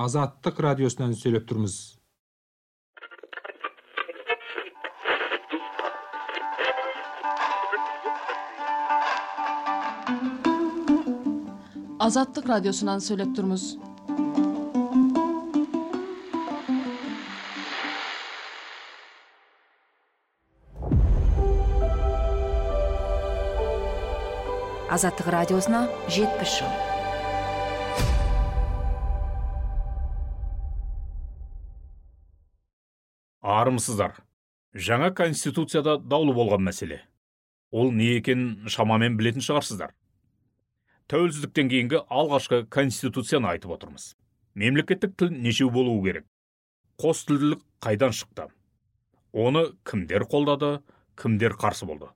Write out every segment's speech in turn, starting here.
азаттык радиосунан сүйлөп турмуз азаттык радиосунан сүйлөп турмуз азаттык радиосуна жетимиш жыл армысыздар. Жаңа конституцияда даулы болған мәселе. Ол не екенін шамамен білетін шығарсыздар. Тәуелсіздіктен кейінгі алғашқы конституцияны айтып отырмыз. Мемлекеттік тіл нешеу болуы керек? Қос тілділік қайдан шықты? Оны кімдер қолдады кімдер қарсы болды?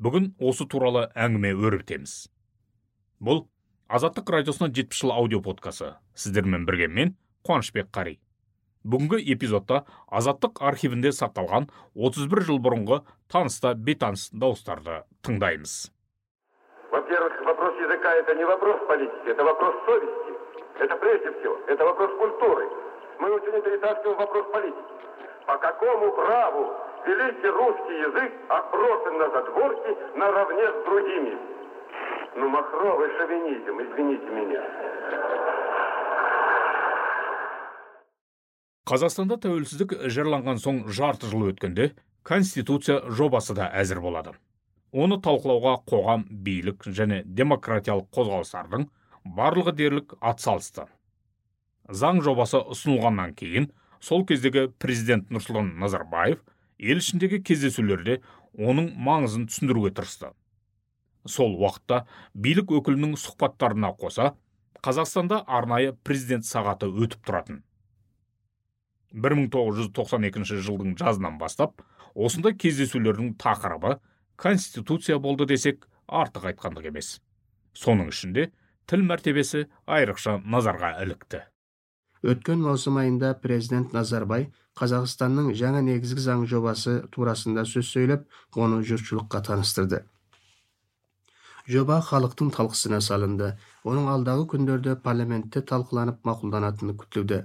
Бүгін осы туралы әңгіме өрбітеміз. Бұл азаттық радиосына жетпіс жыл аудио подкасы сіздермен бірге мен қуанышбек қари. бүгінгі эпизодта азаттық архивінде сақталған 31 жыл бұрынғы таныста бейтаныс дауыстарды тыңдаймыз во-первых вопрос языка это не вопрос политики это вопрос совести это прежде всего это вопрос культуры мы очень отрицательный вопрос политики по какому праву великий русский язык отброшен на задворки наравне с другими. Ну, махровый шовинизм, извините меня. Қазақстанда тәуелсіздік жырланған соң жарты жыл өткенде конституция жобасы да әзір болады. Оны талқылауға қоғам билік және демократиялық қозғалыстардың барлығы дерлік атсалысты заң жобасы ұсынылғаннан кейін сол кездегі президент нұрсұлтан назарбаев ел ішіндегі кездесулерде оның маңызын түсіндіруге тырысты. Сол уақытта билік өкілінің сұхбаттарына қоса қазақстанда арнайы президент сағаты өтіп тұратын. 1992 жылдың жазынан бастап осындай кездесулердің тақырыбы конституция болды десек артық айтқандық емес. Соның ішінде тіл мәртебесі айрықша назарға ілікті. Өткен маусым айында президент назарбай қазақстанның жаңа негізгі заң жобасы турасында сөз сөйлеп оны жұртшылыққа таныстырды. Жоба халықтың талқысына салынды. Оның алдағы күндерде парламентте талқыланып мақұлданатыны күтілді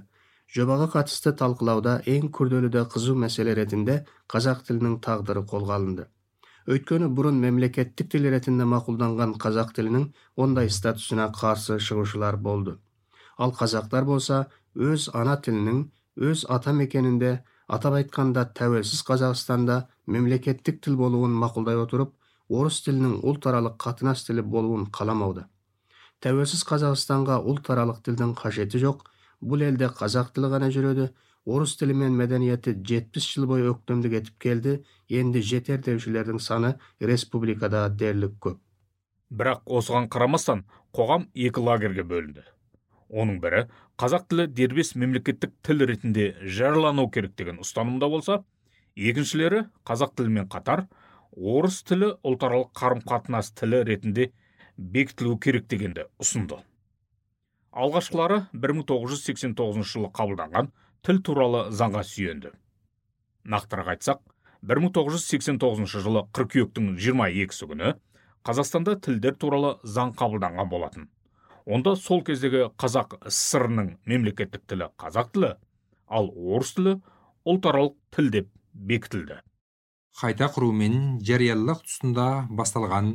жобаға қатысты талқылауда ең күрделі де қызу мәселе ретінде қазақ тілінің тағдыры қолға алынды. Өйткені бұрын мемлекеттік тіл ретінде мақұлданған қазақ тілінің ондай статусына қарсы шығушылар болды. Ал қазақтар болса өз ана тілінің өз ата мекенінде атап айтқанда тәуелсіз қазақстанда мемлекеттік тіл болуын мақұлдай отырып орыс тілінің ұлтаралық қатынас тілі болуын қаламауда. Тәуелсіз қазақстанға ұлтаралық тілдің қажеті жоқ бұл елде қазақ тілі ғана жүреді. Орыс тілі мен мәдениеті жетпіс жыл бойы өктемдік етіп келді. Енді жетер деушілердің саны республикада дерлік көп. Бірақ осыған қарамастан қоғам екі лагерге бөлінді. Оның бірі қазақ тілі дербес мемлекеттік тіл ретінде жариялану керек деген ұстанымда болса екіншілері қазақ тілімен қатар орыс тілі ұлтаралық қарым қатынас тілі ретінде бекітілу керек дегенді ұсынды. Алғашқылары 1989 жылы қабылданған тіл туралы заңға сүйенді. Нақтырақ айтсақ 1989 жылы қыркүйектің 22 күні қазақстанда тілдер туралы заң қабылданған болатын. Онда сол кездегі қазақ сср мемлекеттік тілі қазақ тілі ал орыс тілі ұлтаралық тіл деп бекітілді. Қайта құру мен жариялылық тұсында басталған.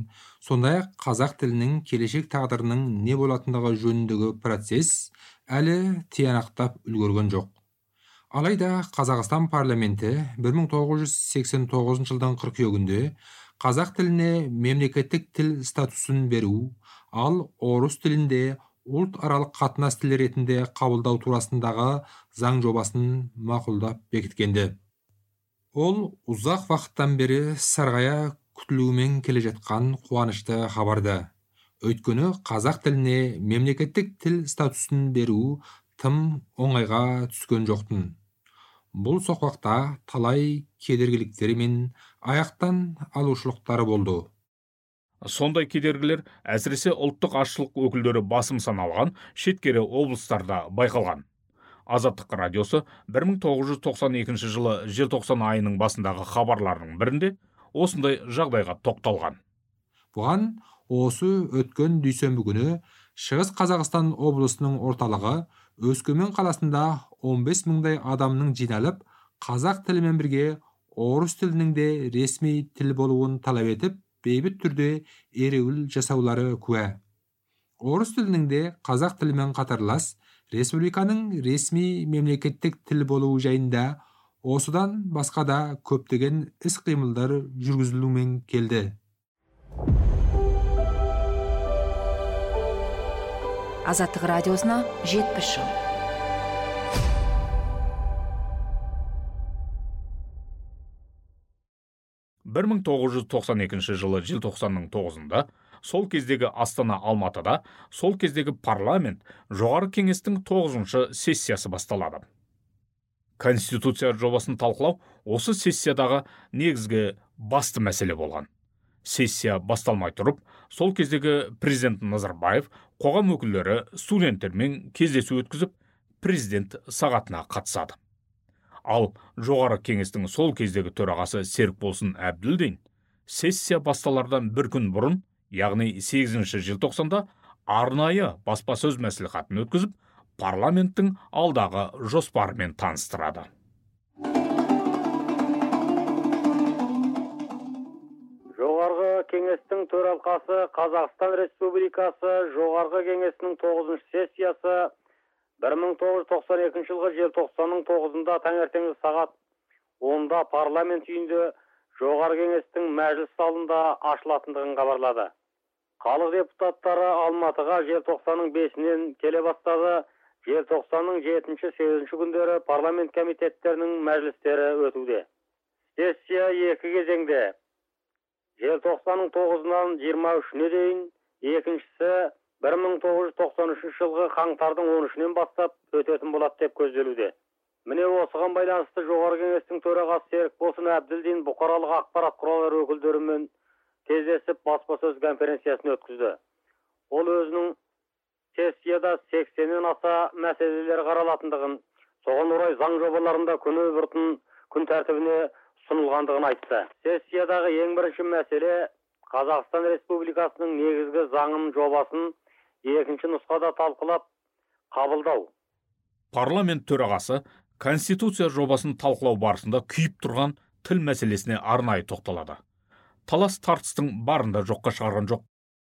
Сондай ақ қазақ тілінің келешек тағдырының не болатындығы жөніндегі процесс әлі тиянақтап үлгерген жоқ. Алайда қазақстан парламенті 1989 жылдың қыркүйегінде қазақ тіліне мемлекеттік тіл статусын беру ал орыс тілінде ұлтаралық қатынас тілі ретінде қабылдау турасындағы заң жобасын мақұлдап бекіткенді ол ұзақ уақыттан бері сарғая күтілумен келе жатқан қуанышты хабарды. Өйткені қазақ тіліне мемлекеттік тіл статусын беру тым оңайға түскен жоқтын. Бұл соқпақта талай кедергіліктері мен аяқтан алушылықтары болды. Сондай кедергілер әсіресе ұлттық азшылық өкілдері басым саналған шеткері облыстарда байқалған. Азаттық радиосы 1992 жылы желтоқсан айының басындағы хабарларының бірінде осындай жағдайға тоқталған. Бұған осы өткен дүйсенбі күні шығыс қазақстан облысының орталығы өскөмен қаласында 15 мыңдай адамның жиналып қазақ тілімен бірге орыс тілінің де ресми тіл болуын талап етіп бейбіт түрде ереуіл жасаулары куә. Орыс тілінің де қазақ тілімен қатарлас республиканың ресми мемлекеттік тіл болуы жайында осыдан басқа да көптеген іс қимылдар жүргізілумен келді. Азаттық радиосына жетпіс жыл. Бір мың тоғыз жүз тоқсан екінші жылы желтоқсанның тоғызында сол кездегі астана алматыда сол кездегі парламент жоғары кеңестің тоғызыншы сессиясы басталады. Конституция жобасын талқылау осы сессиядағы негізгі басты мәселе болған. Сессия басталмай тұрып сол кездегі президент назарбаев қоғам өкілдері студенттермен кездесу өткізіп президент сағатына қатысады. Ал жоғары кеңестің сол кездегі төрағасы серікболсын әбділдин сессия басталардан бір күн бұрын яғни 8 желтоқсанда арнайы баспасөз мәслихатын өткізіп парламенттің алдағы жоспарымен таныстырады. Жоғарғы кеңестің төралқасы қазақстан республикасы жоғарғы кеңесінің тоғызыншы сессиясы 1992 жылғы желтоқсанның тоғызында таңертеңгі сағат онда парламент үйінде жоғары кеңестің мәжіліс залында ашылатындығын хабарлады. Халық депутаттары алматыға желтоқсанның бесінен келе бастады. Желтоқсанның жетінші сегізінші күндері парламент комитеттерінің мәжілістері өтуде. Сессия екі кезеңде. Желтоқсанның тоғызынан жиырма үшіне дейін екіншісі 1993 жылғы қаңтардың 13-нен бастап өтетін болады деп көзделуде. Міне осыған байланысты жоғары кеңестің төрағасы серікболсын әбділдин бұқаралық ақпарат құралдары өкілдерімен кездесіп баспасөз конференциясын өткізді ол өзінің сессияда сексеннен аса мәселелер қаралатындығын соған орай заң жобаларында күні бұрын күн тәртібіне ұсынылғандығын айтты сессиядағы ең бірінші мәселе қазақстан республикасының негізгі заңын жобасын екінші нұсқада талқылап қабылдау парламент төрағасы конституция жобасын талқылау барысында күйіп тұрған тіл мәселесіне арнайы тоқталады талас тартыстың барында жоққа шығарған жоқ.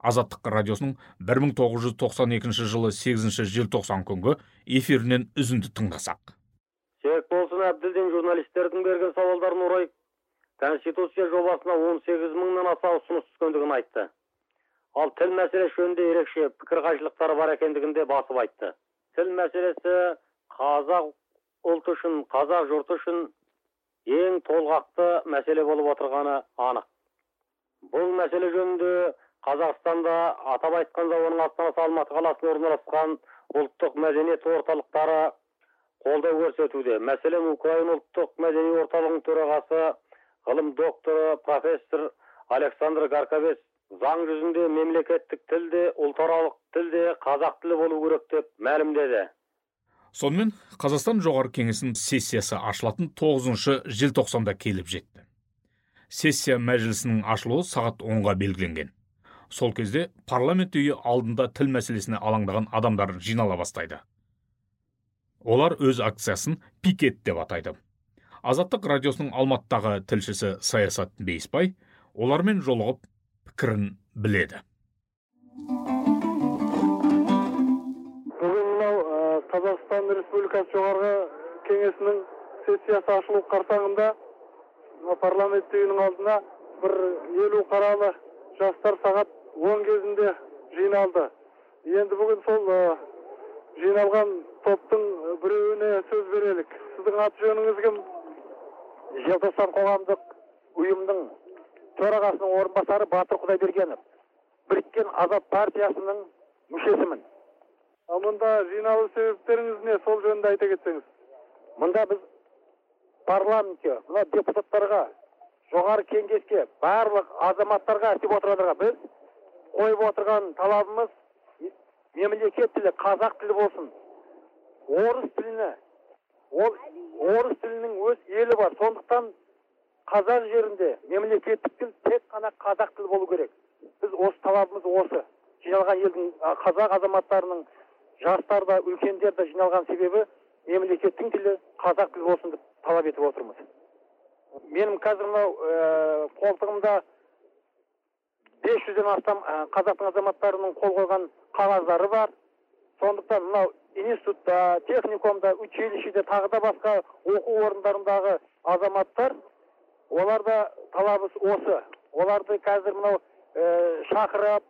Азаттық радиосының 1992 жылы 8 желтоқсан күнгі эфирінен үзінді тыңдасақ болсын әбділдин журналистердің берген сауалдарын орай конституция жобасына 18 мыңнан аса ұсыныс түскендігін айтты. Ал тіл мәселесі жөнінде ерекше пікір қайшылықтары бар екендігін де басып айтты. Тіл мәселесі қазақ ұлты үшін қазақ жұрты үшін ең толғақты мәселе болып отырғаны анық бұл мәселе жөнінде қазақстанда атап айтқанда оның астанасы алматы қаласында орналасқан ұлттық мәдениет орталықтары қолдау көрсетуде. Мәселен украин ұлттық мәдени орталығының төрағасы ғылым докторы профессор александр гарковец заң жүзінде мемлекеттік тіл де ұлтаралық тіл де қазақ тілі болу керек деп мәлімдеді. Сонымен қазақстан жоғары кеңесінің сессиясы ашылатын тоғызыншы желтоқсанда келіп жетті. Сессия мәжілісінің ашылуы сағат онға белгіленген. Сол кезде парламент үйі алдында тіл мәселесіне алаңдаған адамдар жинала бастайды. Олар өз акциясын пикет деп атайды. Азаттық радиосының алматыдағы тілшісі саясат бейсбай олармен жолығып пікірін біледі. Бүгін мынау қазақстан республикасы жоғарғы кеңесінің сессиясы ашылу қарсаңында парламент үйінің алдына бір елу қаралы жастар сағат он кезінде жиналды. Енді бүгін сол жиналған топтың біреуіне сөз берелік. Сіздің аты жөніңіз кім? Желтоқсан қоғамдық ұйымның төрағасының орынбасары батыр құдайбергенов. Біріккен азат партиясының мүшесімін. Ал мұнда жиналу себептеріңіз не? Сол жөнінде айта кетсеңіз. Мұнда біз парламентке мына депутаттарға жоғары кеңеске барлық азаматтарға деп отырғандарға біз қойып отырған талабымыз мемлекет тілі қазақ тілі болсын. Орыс тіліне ол орыс тілінің өз елі бар. Сондықтан қазақ жерінде мемлекеттік тіл тек қана қазақ тілі болу керек. Біз осы талабымыз осы. Жиналған елдің қазақ азаматтарының жастар да үлкендер де жиналған себебі мемлекеттің тілі қазақ тілі болсын деп талап етіп отырмыз. Менің қазір мынау ә, қолтығымда бес жүзден астам ә, қазақтың азаматтарының қол қойған қағаздары бар. Сондықтан мынау институтта техникумда училищеде тағы да басқа оқу орындарындағы азаматтар оларда талабы осы. Оларды қазір мынау ә, шақырып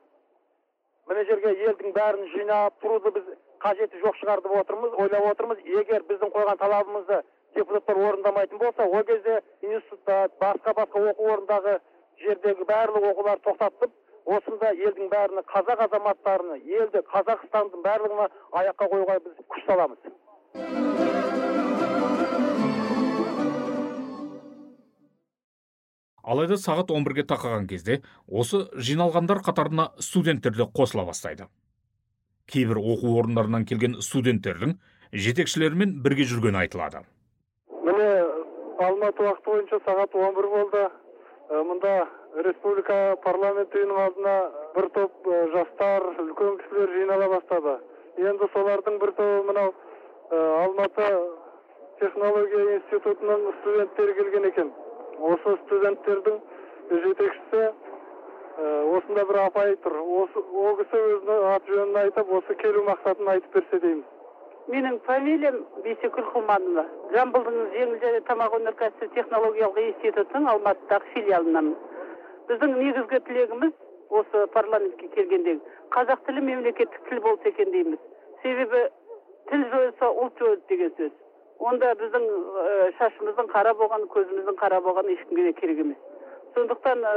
мына жерге елдің бәрін жинап тұруды біз қажеті жоқ шығар деп отырмыз ойлап отырмыз. Егер біздің қойған талабымызды депутаттар орындамайтын болса ол кезде институтта басқа басқа оқу орындағы жердегі барлық оқуларды тоқтатып осында елдің бәріне қазақ азаматтарыны елді қазақстанның барлығына аяққа қоюға біз күш саламыз. Алайда сағат 11-ге тақаған кезде осы жиналғандар қатарына студенттер де қосыла бастайды. Кейбір оқу орындарынан келген студенттердің жетекшілерімен бірге жүргені айтылады. Алматы уақыты бойынша сағат 11 болды. Ә, мұнда республика парламент үйінің алдына бір топ жастар үлкен кісілер жинала бастады. Енді солардың бір тобы мынау алматы технология институтының студенттері келген екен. Осы студенттердің жетекшісі осында бір апай тұр. Осы ол кісі өзінің аты жөнін айтып осы келу мақсатын айтып берсе дейміз менің фамилиям бейсекүл құлманова жамбылдың жеңіл және тамақ өнеркәсібі технологиялық институтының алматыдағы филиалынанмын біздің негізгі тілегіміз осы парламентке келгендегі қазақ тілі мемлекеттік тіл болса екен дейміз. Себебі тіл жойылса ұлт жойылды деген сөз. Онда біздің ә, шашымыздың қара болғаны көзіміздің қара болғаны ешкімге де керек емес. Сондықтан ә,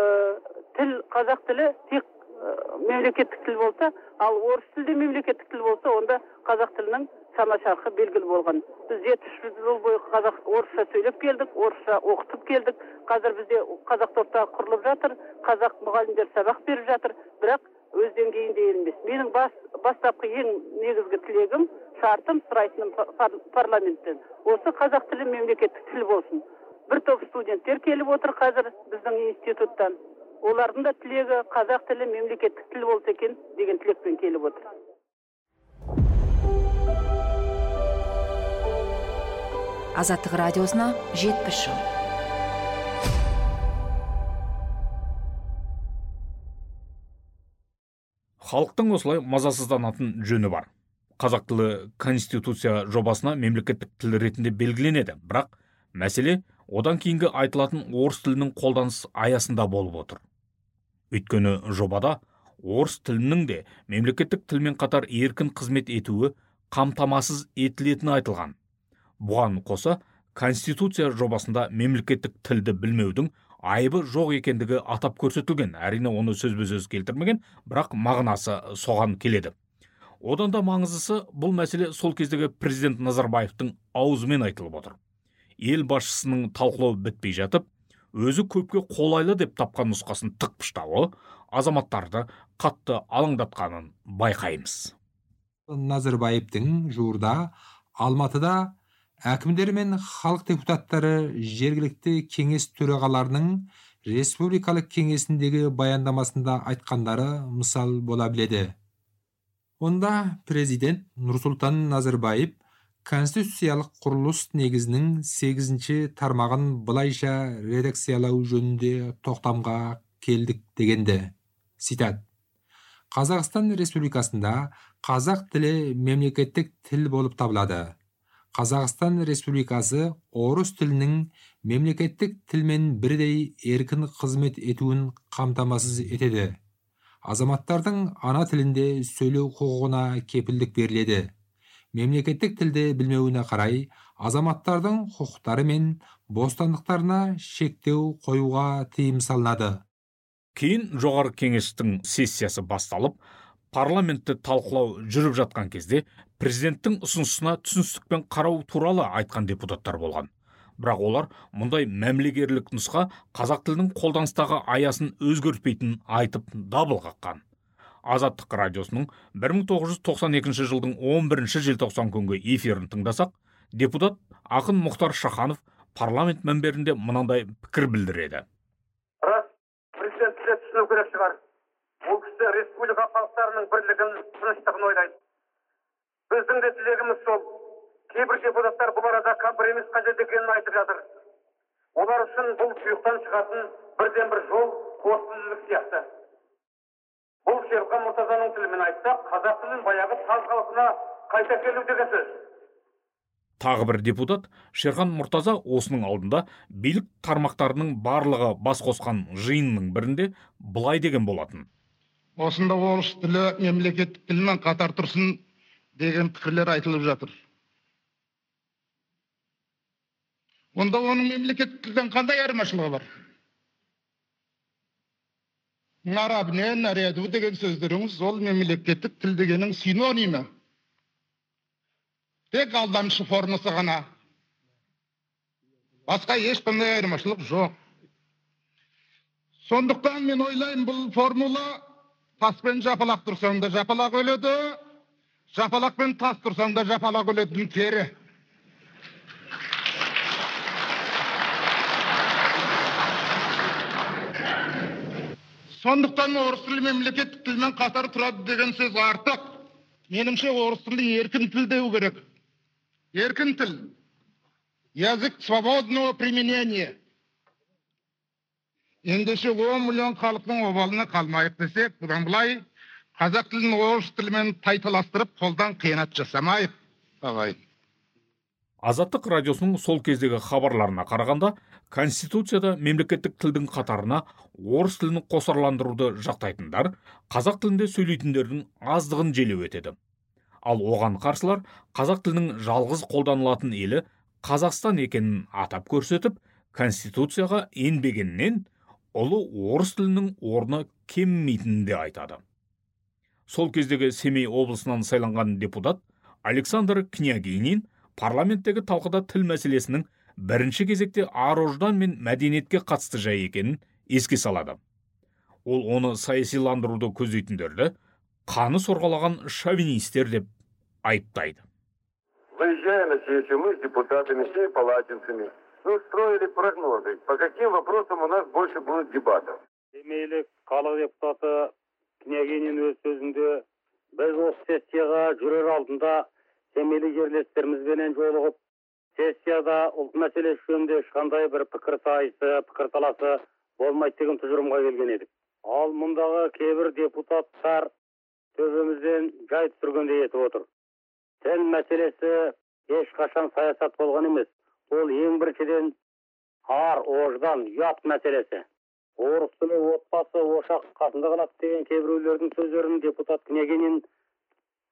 тіл қазақ тілі тек ә, мемлекеттік тіл болса ал орыс тілі де мемлекеттік тіл болса онда қазақ тілінің сана шарқы белгілі болған. Біз жетпіс жыл бойы қазақ орысша сөйлеп келдік орысша оқытып келдік. Қазір бізде қазақ топтағы құрылып жатыр қазақ мұғалімдер сабақ беріп жатыр. Бірақ өз деңгейінде емес. Менің бас, бастапқы ең негізгі тілегім шартым сұрайтыным пар, парламенттен. Осы қазақ тілі мемлекеттік тіл болсын. Бір топ студенттер келіп отыр қазір біздің институттан. Олардың да тілегі қазақ тілі мемлекеттік тіл болса екен деген тілекпен келіп отыр. Азаттық радиосына жетпіс жыл. Халықтың осылай мазасызданатын жөні бар. Қазақ тілі конституция жобасына мемлекеттік тіл ретінде белгіленеді. Бірақ мәселе одан кейінгі айтылатын орыс тілінің қолданыс аясында болып отыр. Өйткені жобада орыс тілінің де мемлекеттік тілмен қатар еркін қызмет етуі қамтамасыз етілетіні айтылған. Бұған қоса конституция жобасында мемлекеттік тілді білмеудің айыбы жоқ екендігі атап көрсетілген. Әрине оны сөзбе сөз келтірмеген бірақ мағынасы соған келеді. Одан да маңыздысы бұл мәселе сол кездегі президент назарбаевтың аузымен айтылып отыр. Ел басшысының талқылау бітпей жатып өзі көпке қолайлы деп тапқан нұсқасын тықпыштауы азаматтарды қатты алаңдатқанын байқаймыз. Назарбаевтың жуырда алматыда әкімдер мен халық депутаттары жергілікті кеңес төрағаларының республикалық кеңесіндегі баяндамасында айтқандары мысал бола біледі. Онда президент нұрсұлтан назарбаев конституциялық құрылыс негізінің сегізінші тармағын былайша редакциялау жөнінде тоқтамға келдік дегенді. Цитат. Қазақстан республикасында қазақ тілі мемлекеттік тіл болып табылады. Қазақстан республикасы орыс тілінің мемлекеттік тілмен бірдей еркін қызмет етуін қамтамасыз етеді. Азаматтардың ана тілінде сөйлеу құқығына кепілдік беріледі. Мемлекеттік тілді білмеуіне қарай азаматтардың құқықтары мен бостандықтарына шектеу қоюға тыйым салынады. Кейін жоғары кеңестің сессиясы басталып парламентті талқылау жүріп жатқан кезде президенттің ұсынысына түсіністікпен қарау туралы айтқан депутаттар болған. Бірақ олар мұндай мәмілегерлік нұсқа қазақ тілінің қолданыстағы аясын өзгертпейтінін айтып дабыл қаққан. Азаттық радиосының 1992 жылдың 11 желтоқсан күнгі эфирін тыңдасақ депутат ақын мұхтар шаханов парламент мінберінде мынандай пікір білдіреді. Рас президент түсіну керек шығар. Ол кісі республика халықтарының бірлігін тыныштығын ойлайды. Біздің де тілегіміз сол. Кейбір депутаттар бұл арада компромисс қажет екенін айтып жатыр. Олар үшін бұл тұйықтан шығатын бірден бір жол қостілділік сияқты. Бұл шерхан мұртазаның тілімен айтсақ қазақ тілін баяғы таз қалпына қайта келу деген сөз. Тағы бір депутат шерхан мұртаза осының алдында билік тармақтарының барлығы бас қосқан жиынның бірінде былай деген болатын. Осында орыс тілі мемлекеттік тілмен қатар тұрсын деген пікірлер айтылып жатыр. Онда оның мемлекеттік тілден қандай айырмашылығы бар? Нарабне наряду деген сөздеріңіз ол мемлекеттік тіл дегеннің синонимі. Тек алдамшы формасы ғана. Басқа ешқандай айырмашылық жоқ. Сондықтан мен ойлаймын бұл формула таспен жапалақ тұрсаң да жапалақ өледі жапалақпен тас тұрсаң да жапалақ өлетін кері сондықтан орыс тілі мемлекеттік тілмен қатар тұрады деген сөз артық меніңше орыс тілі еркін тіл деу керек еркін тіл язык свободного применения ендеше он миллион халықтың обалына қалмайық десек бұдан былай қазақ тілін орыс тілімен тайталастырып қолдан қиянат жасамайық ағайын азаттық радиосының сол кездегі хабарларына қарағанда конституцияда мемлекеттік тілдің қатарына орыс тілін қосарландыруды жақтайтындар қазақ тілінде сөйлейтіндердің аздығын желеу етеді. Ал оған қарсылар қазақ тілінің жалғыз қолданылатын елі қазақстан екенін атап көрсетіп конституцияға енбегеннен ұлы орыс тілінің орны кемімейтінін де айтады. Сол кездегі семей облысынан сайланған депутат александр княгинин парламенттегі талқыда тіл мәселесінің бірінші кезекте ар ождан мен мәдениетке қатысты жай екенін еске салады. Ол оны саясиландыруды көздейтіндерді қаны сорғалаған шовинистер деп айыптайды. Выезжая на сессию, мы с депутатами, всеми палатинцами, мы устроили прогнозы, по каким вопросам у нас больше будет дебатов. семейлік халық депутаты княгинин өз жүрер алдында семейлік жерлестерімізбенен жолығып сессияда ұлт мәселесі жөнінде ешқандай бір пікір сайысы пікірталасы болмайды деген тұжырымға келген едік. Ал мұндағы кейбір депутаттар төбемізден жай түсіргендей етіп отыр. Тіл мәселесі ешқашан саясат болған емес ол ең біріншіден ар ождан ұят мәселесі. Орыс тілі отбасы ошақ қасында қалады деген кейбіреулердің сөздерін депутат княгинин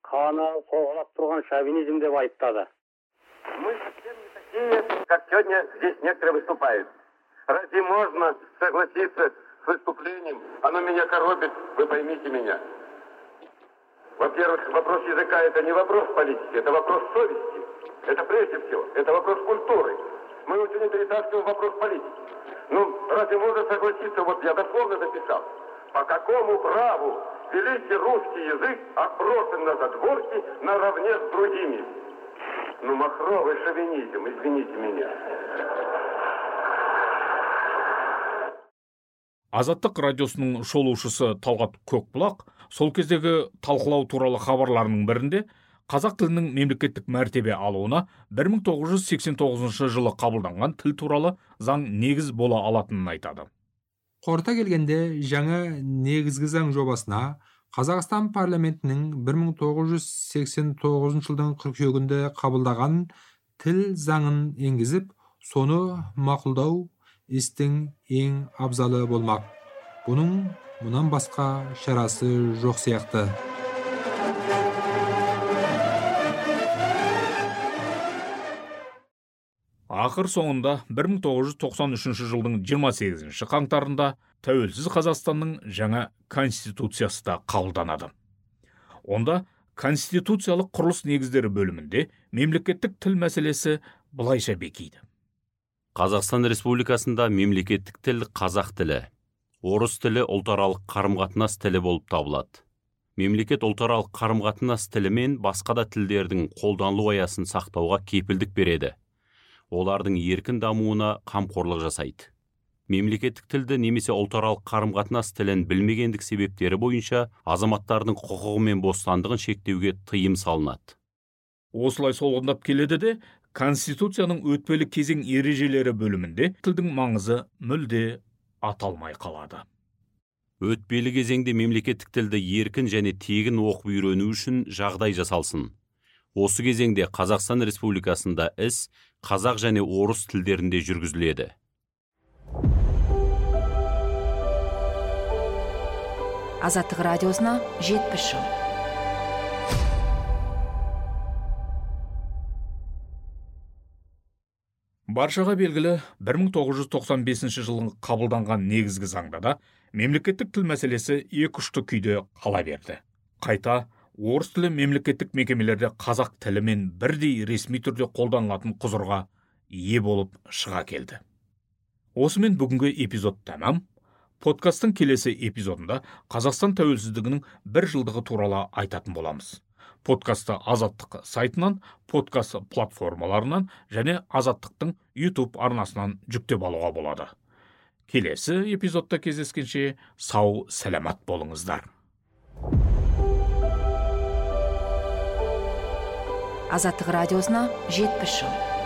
қаны соғылап тұрған шовинизм деп айыптады Мы совсем не такие, как сегодня здесь некоторые выступают. Разве можно согласиться с выступлением? Оно меня коробит, вы поймите меня. Во-первых, вопрос языка это не вопрос политики, это вопрос совести. Это прежде всего, это вопрос культуры. Мы очень перетаскиваем вопрос политики. Ну, разве можно согласиться, вот я дословно записал, по какому праву великий русский язык отброшен на задворки наравне с другими? Ну, махровый шовинизм, извините меня. азаттық радиосының шолушысы талғат көкбұлақ сол кездегі талқылау туралы хабарларының бірінде қазақ тілінің мемлекеттік мәртебе алуына 1989 жылы қабылданған тіл туралы заң негіз бола алатынын айтады қорыта келгенде жаңа негізгі заң жобасына қазақстан парламентінің 1989 жылдың қыркүйегінде қабылдаған тіл заңын енгізіп соны мақұлдау істің ең абзалы болмақ. Бұның мұнан басқа шарасы жоқ сияқты. Ақыр соңында 1993 жылдың 28 қаңтарында тәуелсіз қазақстанның жаңа конституциясы да қабылданады. Онда конституциялық құрылыс негіздері бөлімінде мемлекеттік тіл мәселесі былайша бекиді. Қазақстан республикасында мемлекеттік тіл қазақ тілі орыс тілі ұлтаралық қарым-қатынас тілі болып табылады. Мемлекет ұлтаралық қарым-қатынас тілі мен басқа да тілдердің қолданылу аясын сақтауға кепілдік береді. Олардың еркін дамуына қамқорлық жасайды. Мемлекеттік тілді немесе ұлтаралық қарым-қатынас тілін білмегендік себептері бойынша азаматтардың құқығы мен бостандығын шектеуге тыйым салынады. Осылай солғындап келеді де конституцияның өтпелі кезең ережелері бөлімінде тілдің маңызы мүлде аталмай қалады. Өтпелі кезеңде мемлекеттік тілді еркін және тегін оқып үйрену үшін жағдай жасалсын. Осы кезеңде қазақстан республикасында іс қазақ және орыс тілдерінде жүргізіледі. Азаттық радиосына жетпіс жыл. Баршаға белгілі 1995 жылы қабылданған негізгі заңда да мемлекеттік тіл мәселесі екі ұшты күйде қала берді. Қайта орыс тілі мемлекеттік мекемелерде қазақ тілімен бірдей ресми түрде қолданылатын құзырға ие болып шыға келді. Осымен бүгінгі эпизод тәмам. Подкасттың келесі эпизодында қазақстан тәуелсіздігінің бір жылдығы туралы айтатын боламыз. Подкастты азаттық сайтынан подкаст платформаларынан және азаттықтың YouTube арнасынан жүктеп алуға болады. Келесі эпизодта кездескенше сау сәлемат болыңыздар. Азаттық радиосына жетпіс жыл.